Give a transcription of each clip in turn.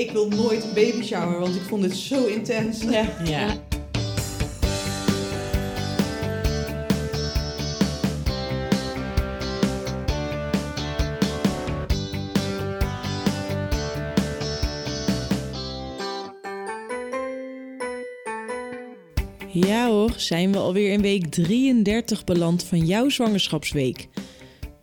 ik wil nooit een baby shower, want ik vond het zo intens. Ja. Ja. Ja hoor, zijn we alweer in week 33 beland van jouw zwangerschapsweek.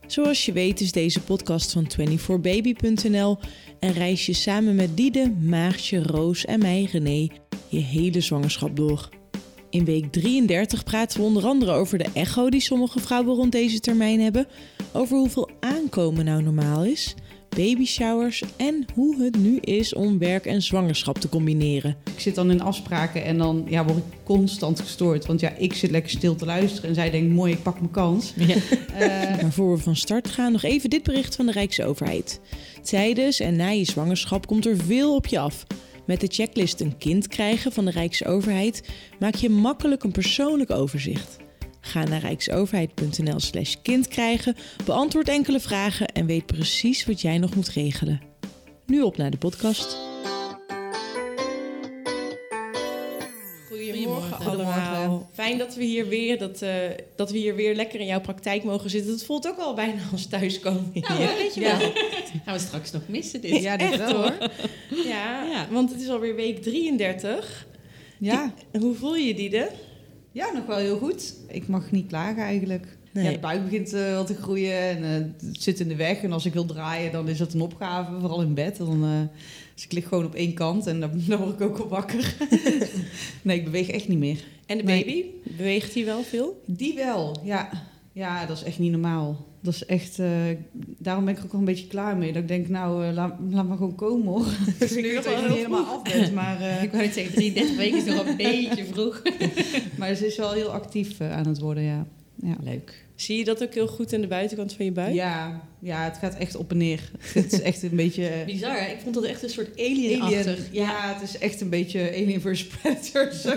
Zoals je weet is deze podcast van 24baby.nl en reis je samen met Diede, Maartje, Roos en mij, René, je hele zwangerschap door. In week 33 praten we onder andere over de echo die sommige vrouwen rond deze termijn hebben, over hoeveel aankomen nou normaal is, baby showers en hoe het nu is om werk en zwangerschap te combineren. Ik zit dan in afspraken en dan ja, word ik constant gestoord. Want ja, ik zit lekker stil te luisteren en zij denkt, mooi, ik pak mijn kans. Ja. Eh, Maar voor we van start gaan, nog even dit bericht van de Rijksoverheid. Tijdens en na je zwangerschap komt er veel op je af. Met de checklist een kind krijgen van de Rijksoverheid maak je makkelijk een persoonlijk overzicht. Ga naar rijksoverheid.nl slash kind krijgen, beantwoord enkele vragen en weet precies wat jij nog moet regelen. Nu op naar de podcast. Goedemorgen allemaal. Fijn dat we hier weer, dat, eh, dat we hier weer lekker in jouw praktijk mogen zitten. Het voelt ook al bijna als thuiskomen. Nou, hier. weet je Ja. wel. Gaan we straks nog missen dit. ja, dit Echt wel. hoor. Ja, Ja. want het is alweer week 33. Ja. Hoe voel je die de? Ja, nog wel heel goed. Ik mag niet klagen eigenlijk. Nee. Ja, de buik begint eh, wel te groeien en eh, het zit in de weg. En als ik wil draaien, dan is dat een opgave, vooral in bed. Dan, eh, dus ik lig gewoon op één kant en dan, dan word ik ook al wakker. nee, ik beweeg echt niet meer. En de Nee. baby? Beweegt hij wel veel? Die wel, ja. Ja, dat is echt niet normaal. Dat is echt, eh, daarom ben ik er ook wel een beetje klaar mee. Dat ik denk, nou, eh, laat, laat maar gewoon komen hoor. Dus ik nu dat je helemaal af bent, maar, eh, Ik wou het zeggen, 33 weken is nog een beetje vroeg. maar ze is wel heel actief aan het worden, ja. ja. Leuk. Zie je dat ook heel goed aan de buitenkant van je buik? Ja, ja, het gaat echt op en neer. Het is echt een beetje... Bizar, hè? ik vond dat echt een soort Alien. alien-achtig. Ja, het is echt een beetje Alien vs Predator. Zo.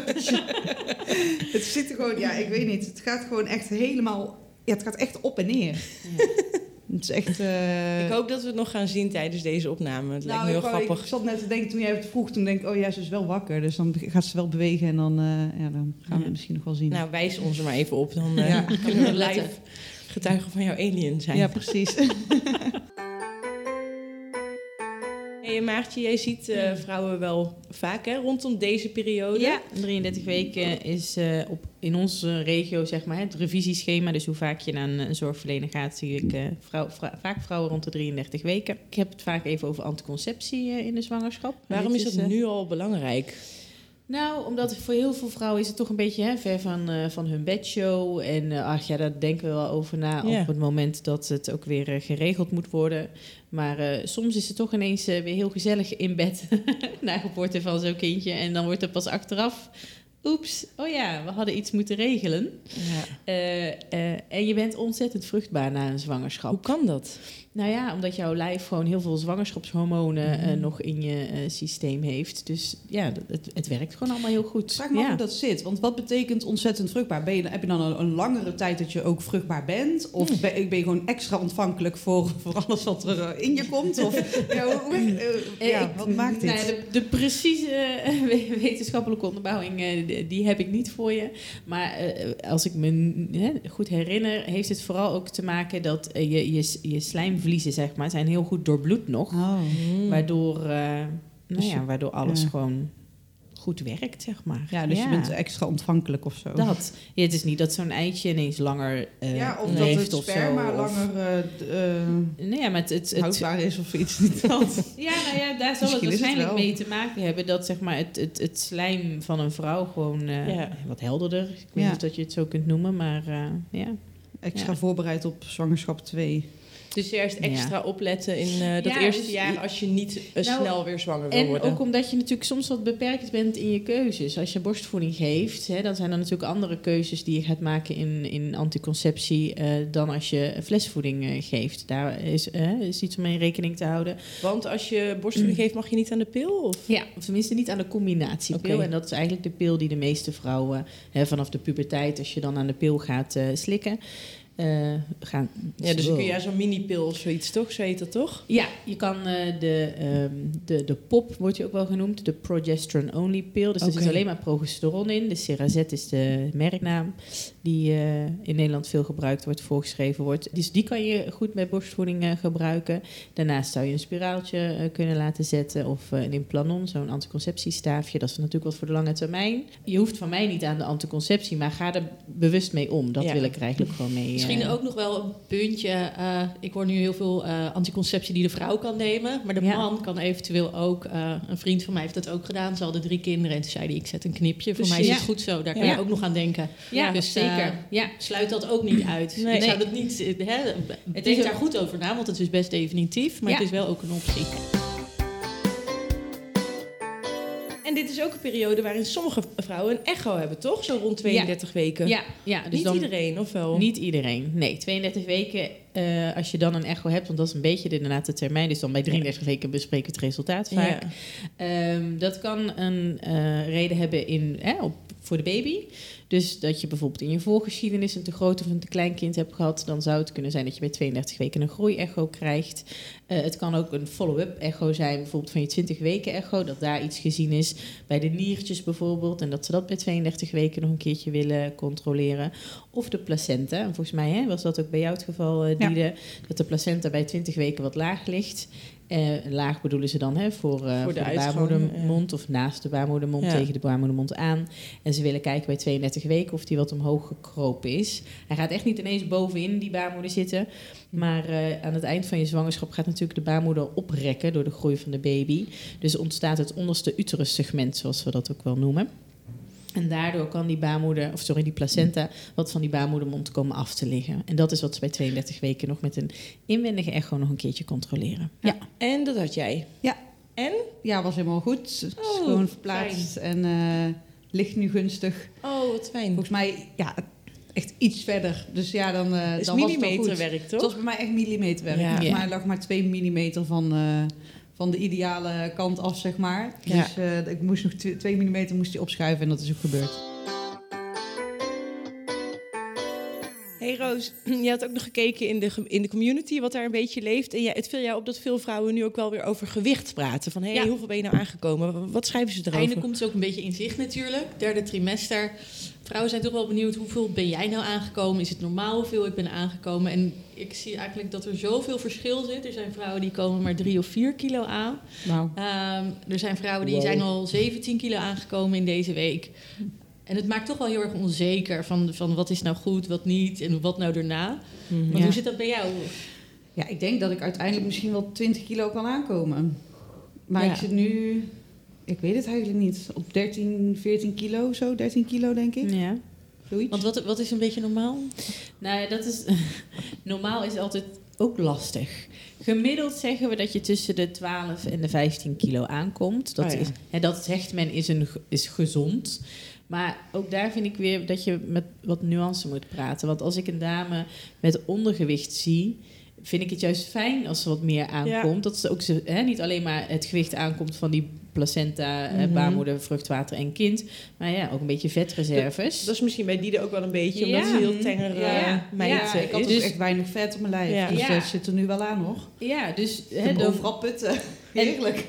het zit er gewoon, ja, ik weet niet. Het gaat gewoon echt helemaal, ja, het gaat echt op en neer. Het is echt. eh, Ik hoop dat we het nog gaan zien tijdens deze opname. Het lijkt me heel ik, grappig. Ik zat net te denken toen jij het vroeg, toen denk ik, oh ja, ze is wel wakker. Dus dan gaat ze wel bewegen en dan, eh, ja, dan gaan we het misschien nog wel zien. Nou, wijs ons er maar even op. Dan eh Ja. kunnen we live getuigen van jouw alien zijn. ja, precies. Hey, Maartje, jij ziet eh, vrouwen wel vaak hè, rondom deze periode. Ja, 33 weken is eh, op, in onze regio zeg maar, het revisieschema. Dus hoe vaak je naar een, een zorgverlener gaat, zie ik eh, vrouw, vaak vrouwen rond de 33 weken. Ik heb het vaak even over anticonceptie in de zwangerschap. Waarom is dat nu al belangrijk? Nou, omdat voor heel veel vrouwen is het toch een beetje hè, ver van, eh, van hun bedshow. En eh, ach ja, daar denken we wel over na op het moment dat het ook weer eh, geregeld moet worden. Maar soms is het toch ineens weer heel gezellig in bed na geboorte van zo'n kindje. En dan wordt er pas achteraf, oeps, oh ja, we hadden iets moeten regelen. Ja. En je bent ontzettend vruchtbaar na een zwangerschap. Hoe kan dat? Nou ja, omdat jouw lijf gewoon heel veel zwangerschapshormonen eh, Mhm. nog in je eh, systeem heeft. Dus ja, dat- het, het werkt gewoon allemaal heel goed. Vraag me ja. hoe dat zit. Want wat betekent ontzettend vruchtbaar? Ben je, heb je dan een, een langere tijd dat je ook vruchtbaar bent? Of ben, ben je gewoon extra ontvankelijk voor, voor alles wat er eh, in je komt? Of ja, hoe- eh, ja, ik- wat maakt dit? Nou ja, de, de precieze eh, we- wetenschappelijke onderbouwing, eh, die- heb ik niet voor je. Maar eh, als ik me goed herinner, heeft het vooral ook te maken dat eh, je, je, je slijmvliezen, zeg maar, zijn heel goed doorbloed nog. Oh. Waardoor, eh, nou Dus ja, waardoor alles ja. gewoon goed werkt, zeg maar. Ja, dus je bent extra ontvankelijk of zo. Dat. Ja, het is niet dat zo'n eitje ineens langer eh ja, of leeft dat het of sperma zo. of- langer eh, eh, Nee, ja, maar het, het, het, houdbaar is of iets niet dat. Ja, nou ja, daar zal het Misschien is het waarschijnlijk mee te maken hebben dat zeg maar, het, het, het slijm van een vrouw gewoon eh, Ja. wat helderder. Ik weet Ja. niet of dat je het zo kunt noemen, maar eh, ja. Extra Ja. voorbereid op zwangerschap 2. Dus juist extra opletten in eh, dat Ja, eerste dus- jaar als je niet Nou, snel weer zwanger wil En worden. ook omdat je natuurlijk soms wat beperkt bent in je keuzes. Als je borstvoeding geeft, hè, dan zijn er natuurlijk andere keuzes die je gaat maken in, in anticonceptie eh, dan als je flesvoeding eh, geeft. Daar is, is iets om mee rekening te houden. Want als je borstvoeding geeft, mag je niet aan de pil? Of? Ja, of tenminste niet aan de combinatiepil. Oké. En dat is eigenlijk de pil die de meeste vrouwen hè, vanaf de puberteit, als je dan aan de pil gaat eh, slikken. Eh, gaan. Ja, dus dan kun je zo'n mini-pil of zoiets, toch? Zo heet dat toch? Ja, je kan eh, de, ehm, de, de POP, wordt je ook wel genoemd, de progesterone-only pill. Dus er zit alleen maar progesteron in. De Cerazet is de merknaam die eh, in Nederland veel gebruikt wordt, voorgeschreven wordt. Dus die kan je goed bij borstvoeding eh, gebruiken. Daarnaast zou je een spiraaltje eh, kunnen laten zetten of een implanon, zo'n anticonceptiestaafje. Dat is natuurlijk wat voor de lange termijn. Je hoeft van mij niet aan de anticonceptie, maar ga er bewust mee om. Dat Ja. wil ik er eigenlijk gewoon mee. Misschien ook nog wel een puntje. ik hoor nu heel veel anticonceptie die de vrouw kan nemen. Maar de Ja. man kan eventueel ook... een vriend van mij heeft dat ook gedaan. Ze hadden drie kinderen en toen zei hij... ik zet een knipje. Voor mij is het goed zo. Daar kan je ook nog aan denken. Ja, Dus, zeker. eh, ja. Sluit dat ook niet uit. Nee. Ik zou dat niet... Hè, is denk daar goed over na, want het is best definitief. Maar het is wel ook een optie. En dit is ook een periode waarin sommige vrouwen een echo hebben, toch? Zo rond 32 weken. Ja, ja dus Niet dan, iedereen, of wel? Niet iedereen. Nee, 32 weken eh, als je dan een echo hebt, want dat is een beetje de, inderdaad de termijn. Dus dan bij 33 weken bespreken we het resultaat vaak. Ja. Ehm, dat kan een eh, reden hebben in, op, voor de baby. Dus dat je bijvoorbeeld in je voorgeschiedenis een te groot of een te klein kind hebt gehad. Dan zou het kunnen zijn dat je bij 32 weken een groeiecho krijgt. Eh, het kan ook een follow-up echo zijn, bijvoorbeeld van je 20 weken echo. Dat daar iets gezien is bij de niertjes bijvoorbeeld. En dat ze dat bij 32 weken nog een keertje willen controleren. Of de placenta. En volgens mij hè, was dat ook bij jou het geval, Ja. Diede. Dat de placenta bij 20 weken wat laag ligt. Eh, laag bedoelen ze dan hè, voor, eh, voor de baarmoedermond of naast de baarmoedermond Ja. tegen de baarmoedermond aan. En ze willen kijken bij 32 weken of die wat omhoog gekropen is. Hij gaat echt niet ineens bovenin die baarmoeder zitten. Maar eh, aan het eind van je zwangerschap gaat natuurlijk de baarmoeder oprekken door de groei van de baby. Dus ontstaat het onderste uterussegment, zoals we dat ook wel noemen. En daardoor kan die baarmoeder, of sorry, die placenta, wat van die baarmoedermond komen af te liggen. En dat is wat ze bij 32 weken nog met een inwendige echo nog een keertje controleren. Ja. En dat had jij. Ja. En? Ja, was helemaal goed. Het is Oh, gewoon verplaatst en eh, ligt nu gunstig. Oh, wat fijn. Volgens mij, ja, echt iets verder. Dus ja, dan, eh is dan was het wel goed. Het toch? was bij mij echt millimeterwerk. Ja. Ja. mij lag maar 2 millimeter van, eh, van de ideale kant af, zeg maar. Ja. Dus eh, ik moest nog 2 millimeter moest die opschuiven en dat is ook gebeurd. Hey Roos, je had ook nog gekeken in de, in de community wat daar een beetje leeft. En ja, het viel jou op dat veel vrouwen nu ook wel weer over gewicht praten. Van hé, hey, Ja. hoeveel ben je nou aangekomen? Wat schrijven ze erover? Einde komt het ook een beetje in zicht natuurlijk. Derde trimester. Vrouwen zijn toch wel benieuwd hoeveel ben jij nou aangekomen? Is het normaal hoeveel ik ben aangekomen? En ik zie eigenlijk dat er zoveel verschil zit. Er zijn vrouwen die komen maar drie of vier kilo aan. Nou, Ehm, er zijn vrouwen die Wow. zijn al 17 kilo aangekomen in deze week. En het maakt toch wel heel erg onzeker van, van wat is nou goed, wat niet en wat nou daarna. Maar Ja. hoe zit dat bij jou? ja, ik denk dat ik uiteindelijk misschien wel 20 kilo kan aankomen. Maar Ja. ik zit nu, ik weet het eigenlijk niet, op 13, 14 kilo zo. 13 kilo denk ik, Ja. zoiets. Want wat, wat is een beetje normaal? Nou ja, dat is. Normaal is altijd ook lastig. Gemiddeld zeggen we dat je tussen de 12 en de 15 kilo aankomt. Dat, Oh ja. is, hè, dat zegt men is, een, is gezond. Maar ook daar vind ik weer dat je met wat nuance moet praten. Want als ik een dame met ondergewicht zie, vind ik het juist fijn als er wat meer aankomt. Dat ze ook ze, hè, niet alleen maar het gewicht aankomt van die placenta, eh, Mhm. baarmoeder, vruchtwater en kind. Maar ja, ook een beetje vetreserves. Dat is misschien bij Diede ook wel een beetje, omdat Ja. ze heel tengere Ja. meid Ja, eh, ik had is. Dus- echt weinig vet op mijn lijf. Ja. Dus dat zit er nu wel aan nog. ja, dus hè, overal putten. Heerlijk.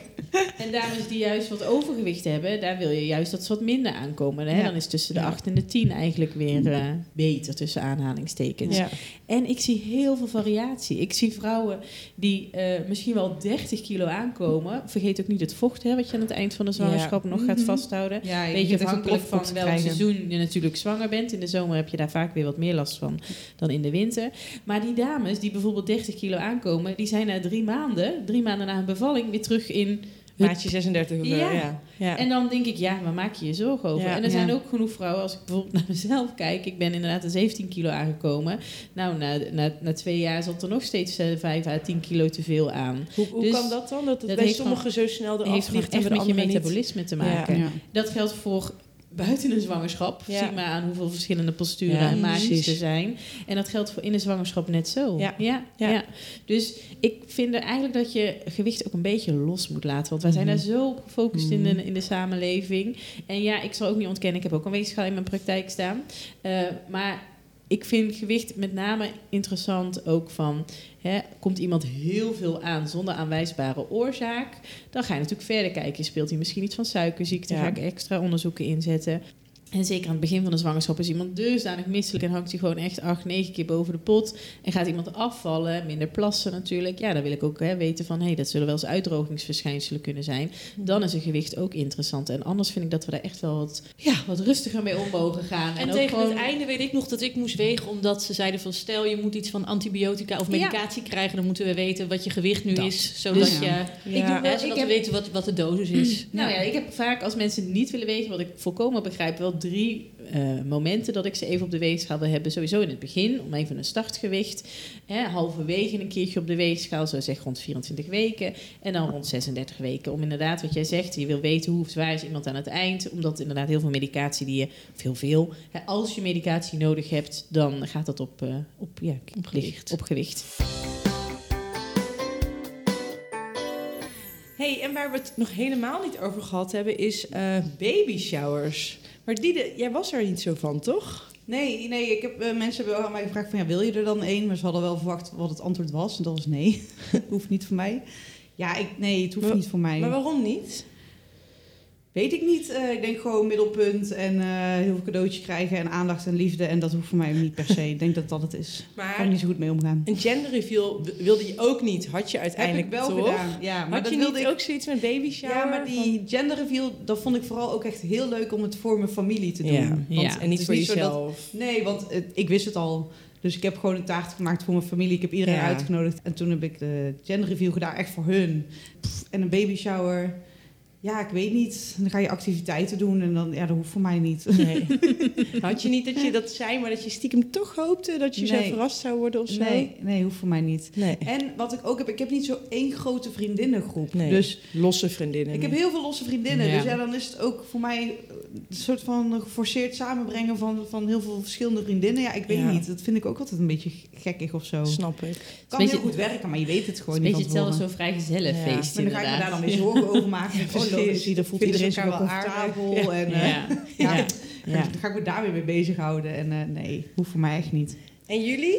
En dames die juist wat overgewicht hebben, daar wil je juist dat ze wat minder aankomen. Hè? Ja. Dan is tussen de Ja. 8 en de 10 eigenlijk weer eh, beter, tussen aanhalingstekens. Ja. En ik zie heel veel variatie. Ik zie vrouwen die eh, misschien wel 30 kilo aankomen. Vergeet ook niet het vocht, hè, wat je aan het eind van de zwangerschap nog gaat Mhm. vasthouden. Ja, je Beetje afhankelijk van welk krijgen. seizoen je natuurlijk zwanger bent. In de zomer heb je daar vaak weer wat meer last van dan in de winter. Maar die dames die bijvoorbeeld 30 kilo aankomen, die zijn na drie maanden, drie maanden na hun bevalling, weer terug in Maatje 36 of zo, Ja. ja. ja. en dan denk ik, ja, waar maak je je zorgen over? Ja. en er zijn Ja. ook genoeg vrouwen, als ik bijvoorbeeld naar mezelf kijk, ik ben inderdaad een 17 kilo aangekomen. Nou, na, na, na twee jaar zat er nog steeds eh, 5 à 10 kilo te veel aan. hoe hoe Dus kan dat dan? Dat het dat bij heeft sommigen zo snel eraf heeft gewoon ligt en echt met je niet? metabolisme te maken. Ja. Dat geldt voor buiten een zwangerschap. Ja. Zie maar aan hoeveel verschillende posturen Ja, en maatjes er zijn. En dat geldt voor in de zwangerschap net zo. Ja. Ja, Ja. Dus ik vind er eigenlijk dat je gewicht ook een beetje los moet laten. Want wij zijn Mhm. daar zo gefocust in, Mhm. de, in de samenleving. En ja, ik zal ook niet ontkennen, ik heb ook een weegschaal in mijn praktijk staan. Eh, maar ik vind gewicht met name interessant ook van... Hè, komt iemand heel veel aan zonder aanwijsbare oorzaak... dan ga je natuurlijk verder kijken. Speelt hij misschien iets van suikerziekte? Ja. Ga ik extra onderzoeken inzetten? En zeker aan het begin van de zwangerschap is iemand dusdanig misselijk... en hangt hij gewoon echt acht, negen keer boven de pot... en gaat iemand afvallen, minder plassen natuurlijk... ja, dan wil ik ook hè, weten van... hé, hey, dat zullen wel eens uitdrogingsverschijnselen kunnen zijn. Dan is een gewicht ook interessant. En anders vind ik dat we daar echt wel wat, ja, wat rustiger mee om mogen gaan. En, ook tegen gewoon- het einde weet ik nog dat ik moest wegen, omdat ze zeiden van stel je moet iets van antibiotica of Ja. medicatie krijgen, dan moeten we weten wat je gewicht nu Dat. is, zodat Dus- je, Ja. Ik doe hè, wel- zodat ik we heb- weten wat, wat de dosis is. Nou ja, ik heb vaak als mensen niet willen wegen, wat ik volkomen begrijp, wel drie eh, momenten dat ik ze even op de weegschaal wil hebben. Sowieso in het begin, om even een startgewicht. Hè, halverwege een keertje op de weegschaal, zo zeg rond 24 weken. En dan rond 36 weken. Om inderdaad, wat jij zegt, je wil weten hoe zwaar is iemand aan het eind. Omdat inderdaad heel veel medicatie die je, of heel veel, hè, als je medicatie nodig hebt, dan gaat dat op, eh, op, ja, Op gewicht. Op gewicht. hey, en waar we het nog helemaal niet over gehad hebben, is eh baby showers. Maar Diede, jij was er niet zo van, toch? Nee, nee ik heb, eh, mensen hebben aan mij gevraagd van ja, wil je er dan één? Maar ze hadden wel verwacht wat het antwoord was. En dat was nee, hoeft niet voor mij. Ja, ik, nee, het hoeft Maar- niet voor mij. Maar waarom niet? Weet ik niet. Eh, ik denk gewoon middelpunt en eh, heel veel cadeautjes krijgen en aandacht en liefde. En dat hoeft voor mij niet per se. ik denk dat dat het is. Daar kan ik Maar niet zo goed mee omgaan. een gender reveal w- wilde je ook niet, had je uiteindelijk heb ik wel toch? gedaan. Ja, maar Had dat je wilde niet ik ook zoiets met baby shower? Ja, maar die gender reveal, dat vond ik vooral ook echt heel leuk om het voor mijn familie te doen. Ja, Want ja. en niet voor dat- jezelf. nee, want ik wist het al. Dus ik heb gewoon een taart gemaakt voor mijn familie. Ik heb iedereen Ja. uitgenodigd. En toen heb ik de gender reveal gedaan, echt voor hun. Pff, en een baby shower. Ja, ik weet niet. Dan ga je activiteiten doen en dan, ja, dat hoeft voor mij niet. Nee. Had je niet dat je dat zei, maar dat je stiekem toch hoopte dat je zo verrast zou worden of zo? Nee, nee, hoeft voor mij niet. Nee. En wat ik ook heb, ik heb niet zo één grote vriendinnengroep. Nee. Dus Losse vriendinnen. Ik heb heel veel losse vriendinnen. Ja. Dus ja, dan is het ook voor mij een soort van geforceerd samenbrengen van, van heel veel verschillende vriendinnen. Ja, ik weet Ja. niet. Dat vind ik ook altijd een beetje gekkig of zo. Snap ik. kan beetje- heel goed werken, maar je weet het gewoon Het een niet beetje van hetzelfde zo'n vrijgezellenfeest Maar dan ga ik me daar dan weer zorgen over maken. Ja, oh, logisch, voelt iedereen zich wel comfortabel. En, Ja. ja. Ja. Ja. Dan ga ik me daar weer mee bezighouden. En eh, nee, hoeft voor mij echt niet. En jullie?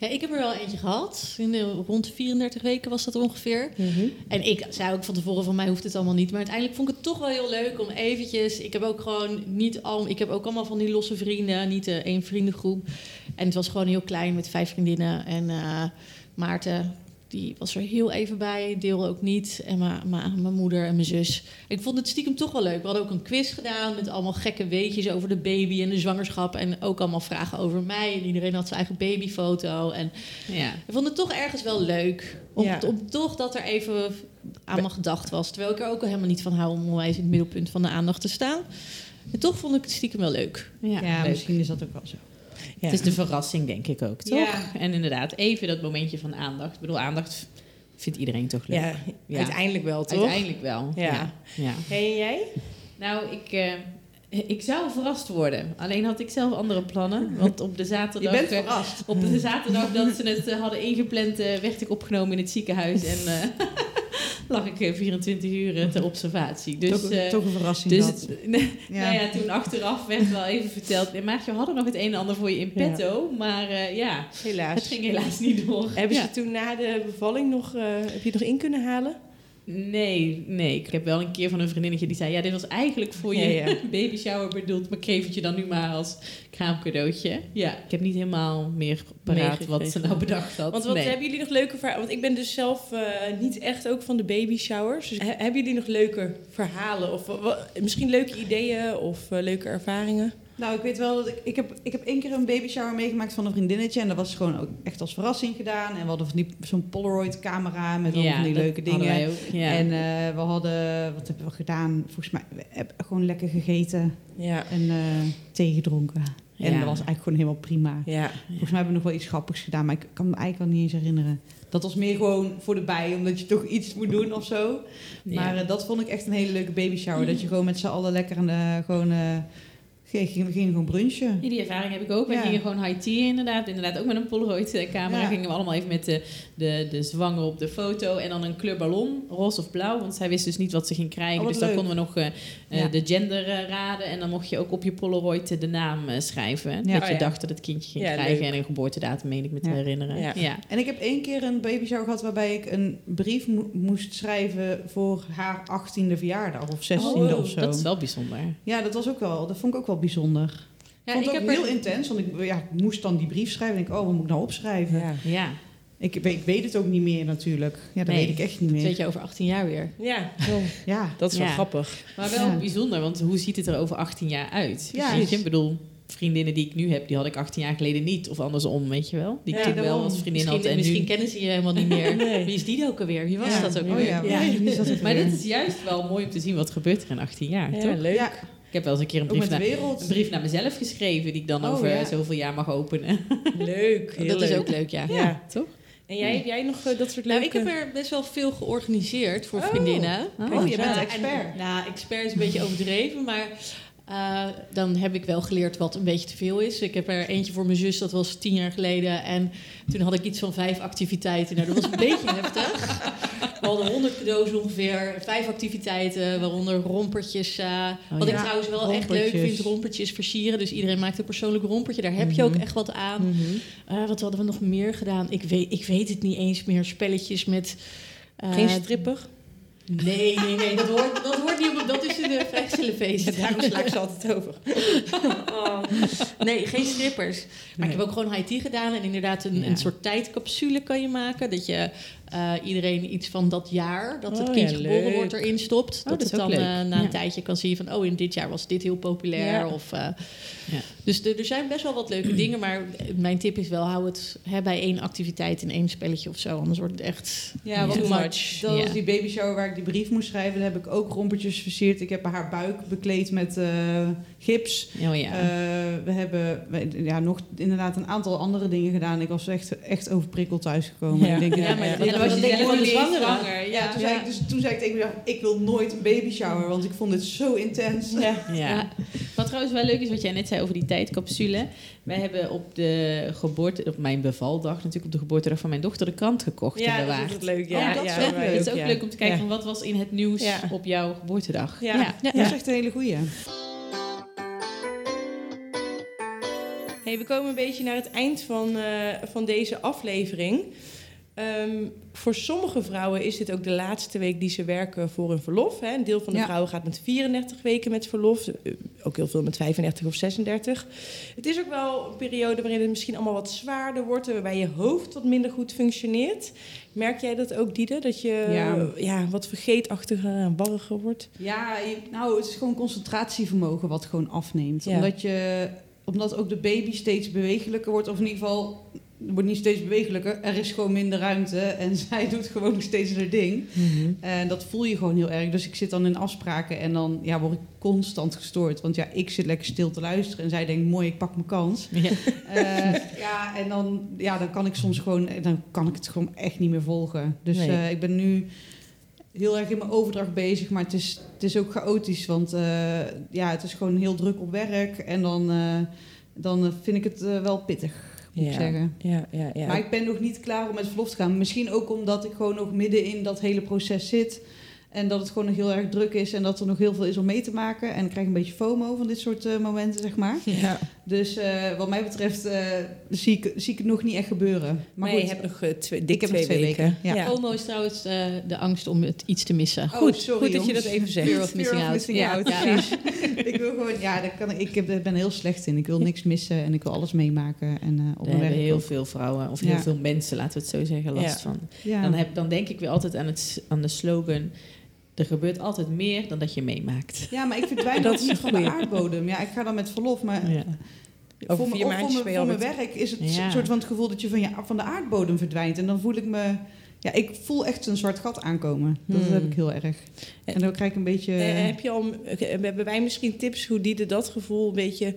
Ja, ik heb er wel eentje gehad. In de, rond de 34 weken was dat ongeveer. En ik zei ook van tevoren van mij hoeft het allemaal niet. Maar uiteindelijk vond ik het toch wel heel leuk om eventjes... Ik heb ook gewoon niet al... Ik heb ook allemaal van die losse vrienden. Niet eh, één vriendengroep. En het was gewoon heel klein met vijf vriendinnen. En eh, Maarten, die was er heel even bij. Deel ook niet. En mijn moeder en mijn zus. Ik vond het stiekem toch wel leuk. We hadden ook een quiz gedaan met allemaal gekke weetjes over de baby en de zwangerschap. En ook allemaal vragen over mij. En iedereen had zijn eigen babyfoto. En Ja. ik vond het toch ergens wel leuk. Om, Ja. om toch dat er even aan me gedacht was. Terwijl ik er ook helemaal niet van hou om onwijs in het middelpunt van de aandacht te staan. En toch vond ik het stiekem wel leuk. Ja, Ja, leuk. misschien is dat ook wel zo. Ja. Het is de verrassing, denk ik ook, toch? Ja. En inderdaad, even dat momentje van aandacht. Ik bedoel, aandacht vindt iedereen toch leuk? Ja, Ja. uiteindelijk wel, toch? Uiteindelijk wel. Ja. Ja. ja. Hey, en jij? Nou, ik, eh, ik zou verrast worden. Alleen had ik zelf andere plannen. Want op de Je zaterdag... bent eh, verrast. op de zaterdag dat ze het eh, hadden ingepland, werd ik opgenomen in het ziekenhuis. En eh, lag ik eh, 24 uur eh, ter observatie. Dus, toch, eh, toch een verrassing dus dat. Nou ja, toen achteraf werd wel even verteld. "Nee, Maartje, we hadden nog het een en ander voor je in Ja. petto. Maar eh, ja, Helaas. het ging helaas niet door. Hebben Ja. ze toen na de bevalling nog, eh, heb je het nog in kunnen halen? Nee, nee. Ik heb wel een keer van een vriendinnetje die zei... Ja, dit was eigenlijk voor je Ja, ja. baby shower bedoeld. Maar ik geef het je dan nu maar als kraamcadeautje. Ja, ik heb niet helemaal meer paraat wat ze nou bedacht had. Want wat nee. hebben jullie nog leuke verhalen? Want ik ben dus zelf eh, niet echt ook van de baby showers. Dus he- hebben jullie nog leuke verhalen? Of misschien leuke ideeën of eh, leuke ervaringen? Nou, ik weet wel dat ik... Ik heb, ik heb één keer een baby shower meegemaakt van een vriendinnetje. En dat was gewoon ook echt als verrassing gedaan. En we hadden van die, zo'n Polaroid camera met allemaal van die leuke dingen. ook, ja. En eh, we hadden... Wat hebben we gedaan? Volgens mij... We hebben gewoon lekker gegeten Ja. en eh thee gedronken. En dat was eigenlijk gewoon helemaal prima. Ja. Volgens mij hebben we nog wel iets grappigs gedaan. Maar ik kan me eigenlijk al niet eens herinneren. Dat was meer gewoon voor de bij. Omdat je toch iets moet doen of zo. Maar eh, dat vond ik echt een hele leuke baby shower. Dat je gewoon met z'n allen lekker aan de, gewoon, Ging, ging, ging gewoon brunchen. Ja, die ervaring heb ik ook. We Ja. gingen gewoon high tea inderdaad. Inderdaad ook met een Polaroid eh. Ja. Gingen we allemaal even met de, de, de zwanger op de foto. En dan een kleur ballon, roze of blauw. Want zij wist dus niet wat ze ging krijgen. Oh, dus dan leuk. konden we nog eh, eh, Ja. de gender raden. En dan mocht je ook op je Polaroid de naam schrijven. Ja. Dat je Oh, ja. dacht dat het kindje ging Ja, krijgen. leuk. En een geboortedatum, meen ik me te Ja. herinneren. Ja. Ja. En ik heb één keer een babyshower gehad waarbij ik een brief mo- moest schrijven voor haar 18e verjaardag of 16e Oh, of zo. Dat is wel bijzonder. Ja, dat was ook wel, dat vond ik ook wel bijzonder. Ja, ik vond ik het heb ook er- heel intens, want ik, ja, ik moest dan die brief schrijven en ik, oh, wat moet ik nou opschrijven? Ja. Ja. Ik, weet- ik weet het ook niet meer natuurlijk. Ja, dat Nee. weet ik echt niet Dat meer. weet je over 18 jaar weer. Ja. Ja, dat is wel Ja. grappig. Maar wel Ja. bijzonder, want hoe ziet het er over 18 jaar uit? Ja. Ik bedoel, vriendinnen die ik nu heb, die had ik 18 jaar geleden niet. Of andersom, weet je wel. Die Ja, ik toen wel als vriendin Misschien, had en misschien nu... kennen ze je helemaal niet meer. Nee. Wie is die ook alweer? Wie was Ja. dat ook Oh alweer? ja, Maar dat is juist wel mooi om te zien wat gebeurt er in 18 jaar, Ja, toch? leuk. Ik heb wel eens een keer een brief, naar, een brief naar mezelf geschreven... die ik dan Oh, over ja. zoveel jaar mag openen. Leuk. Heel dat leuk. is ook leuk, ja. Ja. toch? En jij, heb jij nog eh, dat soort Nou, leuke... ik heb er best wel veel georganiseerd voor Oh. vriendinnen. Oh, je bent expert. en- nou, expert is een beetje overdreven, maar eh, dan heb ik wel geleerd wat een beetje te veel is. Ik heb er eentje voor mijn zus, dat was tien jaar geleden. En toen had ik iets van vijf activiteiten. Nou, dat was een beetje heftig. We hadden honderd cadeaus ongeveer, vijf activiteiten, waaronder rompertjes. eh, Oh, wat ja. ik trouwens wel echt leuk vind, rompertjes versieren. Dus iedereen maakt een persoonlijk rompertje. Daar heb je ook Mhm. echt wat aan. Mhm. Eh, wat hadden we nog meer gedaan? Ik weet, ik weet het niet eens meer. Spelletjes met... eh, Geen stripper? Nee, nee, nee, dat hoort, dat hoort niet op. Dat is de vrijgezellenfeest. Daarom sla ik ze altijd over. Nee, geen strippers. Maar ik heb ook gewoon high gedaan. En inderdaad een, Ja. een soort tijdcapsule kan je maken. Dat je eh, iedereen iets van dat jaar dat het Oh, kindje ja, geboren leuk. wordt erin stopt. dat dat het dan eh, na een Ja. tijdje kan zien van... oh, in dit jaar was dit heel populair. Ja. Of, eh, Ja. Dus er er zijn best wel wat leuke dingen. Maar mijn tip is wel, hou het hè, bij één activiteit in één spelletje of zo. Anders wordt het echt... Ja, Too much. Dat was die babyshower waar ik die brief moest schrijven. Daar heb ik ook rompertjes versierd. Ik heb haar buik bekleed met eh, gips. Oh ja. Eh, we hebben we- ja, nog inderdaad een aantal andere dingen gedaan. Ik was echt, echt overprikkeld thuisgekomen. Ja. Ik denk, Ja, ja, maar ja, dat- ja, dat was de zwanger, Ja, ja. toen, Zei ik, dus, toen zei ik tegen mezelf, ik wil nooit een babyshower. Want ik vond het zo intens. Ja. Ja. Wat trouwens wel leuk is, wat jij net zei over die tijdcapsule. Wij hebben op de geboorte, op mijn bevaldag, natuurlijk op de geboortedag van mijn dochter, de krant gekocht en Ja, dat bewaard. is het leuk. Ja, Ja, dat is ja, leuk. Het is ook ja. leuk om te kijken Ja. van wat was in het nieuws Ja. op jouw geboortedag. Ja. Ja, Ja. dat is echt een hele goeie. Hey, we komen een beetje naar het eind van, eh, van deze aflevering. Ehm, voor sommige vrouwen is dit ook de laatste week die ze werken voor hun verlof. Hè. Een deel van de Ja. vrouwen gaat met 34 weken met verlof. Eh, Ook heel veel met 35 of 36. Het is ook wel een periode waarin het misschien allemaal wat zwaarder wordt. en Waarbij je hoofd wat minder goed functioneert. Merk jij dat ook, Diede? Dat je Ja. ja, wat vergeetachtiger en warriger wordt? Ja, nou, het is gewoon concentratievermogen wat gewoon afneemt. Ja. Omdat, je, omdat ook de baby steeds bewegelijker wordt. Of in ieder geval, het wordt niet steeds bewegelijker. Er is gewoon minder ruimte. En zij doet gewoon steeds haar ding. En dat voel je gewoon heel erg. Dus ik zit dan in afspraken en dan ja, word ik constant gestoord. Want ja, ik zit lekker stil te luisteren. En zij denkt, mooi, ik pak mijn kans. Ja. Eh, ja, en dan, ja, dan kan ik soms gewoon, dan kan ik het gewoon echt niet meer volgen. Dus Nee. eh, ik ben nu heel erg in mijn overdracht bezig, maar het is, het is ook chaotisch, want eh, ja, het is gewoon heel druk op werk en dan, eh, dan eh, vind ik het wel pittig, moet ik zeggen. Ja, ja, ja. Maar ik ben nog niet klaar om met verlof te gaan. Misschien ook omdat ik gewoon nog midden in dat hele proces zit. En dat het gewoon nog heel erg druk is en dat er nog heel veel is om mee te maken. En ik krijg een beetje FOMO van dit soort momenten, zeg maar. ja. Dus eh, wat mij betreft eh, zie, ik, zie ik het nog niet echt gebeuren. Maar goed, je hebt nog eh, twee, dik ik heb twee, nog twee weken. weken, ja. FOMO is trouwens eh, de angst om het iets te missen. Oh, Goed, sorry, goed dat je dat even zegt. Fear of missing out. missing Ja, out, ja. precies. ik wil gewoon, ja, dat kan, ik, heb, ik ben heel slecht in. Ik wil niks missen en ik wil alles meemaken. En eh, op Daar hebben heel ook. veel vrouwen, of Ja. heel veel mensen, laten we het zo zeggen, last Ja. van. Ja. Dan, heb, dan denk ik weer altijd aan, het, aan de slogan... Er gebeurt altijd meer dan dat je meemaakt. ja, maar ik verdwijn Dat is niet van de aardbodem. Ja, ik ga dan met verlof, maar Ja. Over voor, vier mijn, voor, voor werk is het Ja. een soort van het gevoel dat je van, je van de aardbodem verdwijnt. En dan voel ik me... Ja, ik voel echt een zwart gat aankomen. Dat Hmm. heb ik heel erg. En dan krijg ik een beetje... Eh, heb je al, eh, hebben wij misschien tips hoe die dat gevoel een beetje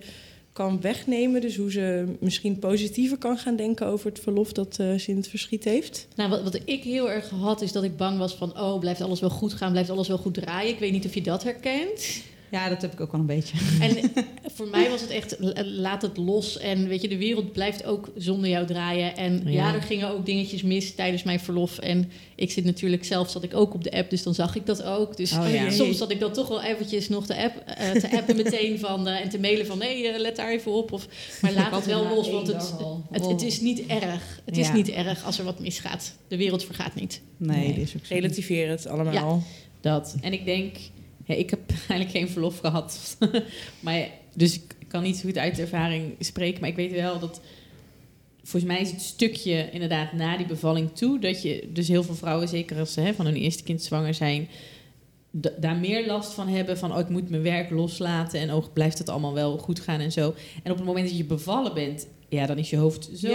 kan wegnemen? Dus hoe ze misschien positiever kan gaan denken over het verlof dat eh, ze in het verschiet heeft? Nou, wat, wat ik heel erg had, is dat ik bang was van... oh, blijft alles wel goed gaan, blijft alles wel goed draaien. Ik weet niet of je dat herkent. Ja, dat heb ik ook wel een beetje. En voor mij was het echt, l- laat het los. En weet je, de wereld blijft ook zonder jou draaien. En ja, Ja. er gingen ook dingetjes mis tijdens mijn verlof. En ik zit natuurlijk zelf, zat ik ook op de app, dus dan zag ik dat ook. Dus Oh, ja. soms zat ik dan toch wel eventjes nog de app, eh, te appen meteen van, eh, en te mailen van, nee, eh, let daar even op. Of, maar laat het wel los, want het, het, het is niet erg. Het is niet erg als er wat misgaat. De wereld vergaat niet. Nee, Nee. dat is ook zo. Relativeer het allemaal. Dat. En ik denk, ik heb eigenlijk geen verlof gehad. maar, dus ik kan niet zo goed uit ervaring spreken. Maar ik weet wel dat. Volgens mij is het stukje inderdaad na die bevalling toe. Dat je dus heel veel vrouwen, zeker als ze hè, van hun eerste kind zwanger zijn. da- daar meer last van hebben. Van oh, ik moet mijn werk loslaten. En oh, blijft het allemaal wel goed gaan en zo. En op het moment dat je bevallen bent. Ja, dan is je hoofd zo.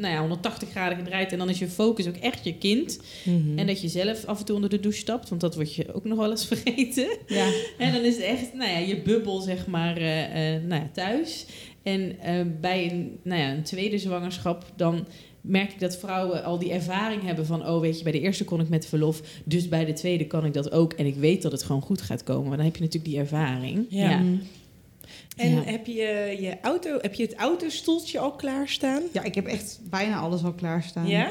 Nou ja, 180 graden gedraaid. En dan is je focus ook echt je kind. Mhm. En dat je zelf af en toe onder de douche stapt, want dat word je ook nog wel eens vergeten. Ja. En dan is het echt, nou ja, je bubbel, zeg maar, eh, eh, nou ja, thuis. En eh, bij een, nou ja, een tweede zwangerschap, dan merk ik dat vrouwen al die ervaring hebben van... oh, weet je, bij de eerste kon ik met verlof, dus bij de tweede kan ik dat ook. En ik weet dat het gewoon goed gaat komen, maar dan heb je natuurlijk die ervaring. Ja. Mm. En Ja. heb, je je auto, heb je het autostoeltje al klaarstaan? Ja, ik heb echt bijna alles al klaarstaan. Ja?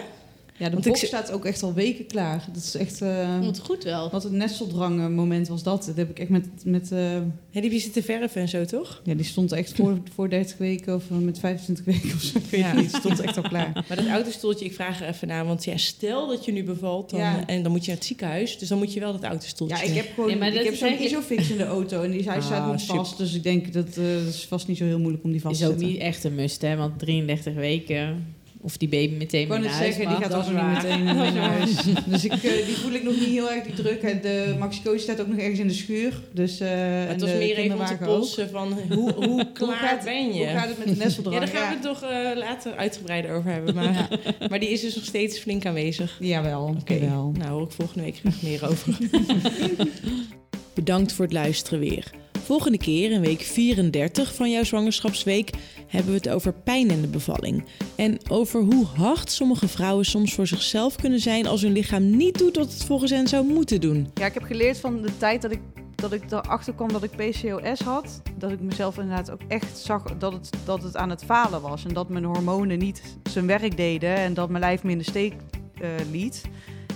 Ja, de Want ik box zi- staat ook echt al weken klaar. Dat is echt... eh, Wat goed wel. wat een nesteldrang moment was dat. Dat heb ik echt met... met eh, Ja, die heb je zitten verven en zo, toch? ja, die stond echt voor, voor 30 weken of eh, met 25 weken of zo. Ik weet Ja. niet. Stond echt al klaar. Maar dat autostoeltje, ik vraag er even naar. Want ja, stel dat je nu bevalt dan, Ja. en dan moet je naar het ziekenhuis. Dus dan moet je wel dat autostoeltje. Ja, ik heb gewoon... Ja, ik heb is zo'n eigenlijk- Isofix in de auto en die, hij Ah, staat nog super. vast. Dus ik denk dat eh, dat is vast niet zo heel moeilijk om die vast is te ook zetten. niet echt een must, hè, want 33 weken... Of die baby meteen Ik naar huis zeggen, die gaat ook niet meteen mee naar huis. Dus ik, eh, die voel ik nog niet heel erg, die druk. En de Maxicosi staat ook nog ergens in de schuur. Dus, eh, het was meer even om te polsen van hoe, hoe klaar gaat- ben je? Hoe gaat het met de nesteldrang? ja, daar gaan we het toch eh, later uitgebreider over hebben. Maar, maar die is dus nog steeds flink aanwezig. Jawel, Oké, nou hoor ik volgende week graag meer over. Bedankt voor het luisteren weer. Volgende keer, in week 34 van jouw zwangerschapsweek, hebben we het over pijn in de bevalling. En over hoe hard sommige vrouwen soms voor zichzelf kunnen zijn als hun lichaam niet doet wat het volgens hen zou moeten doen. Ja, ik heb geleerd van de tijd dat ik, dat ik erachter kwam dat ik PCOS had. Dat ik mezelf inderdaad ook echt zag dat het, dat het aan het falen was. En dat mijn hormonen niet zijn werk deden en dat mijn lijf me in de steek eh, liet.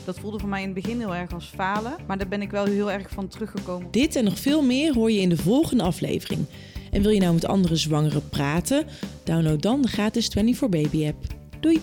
Dat voelde voor mij in het begin heel erg als falen. Maar daar ben ik wel heel erg van teruggekomen. Dit en nog veel meer hoor je in de volgende aflevering. En wil je nou met andere zwangeren praten? Download dan de gratis 24 Baby app. Doei!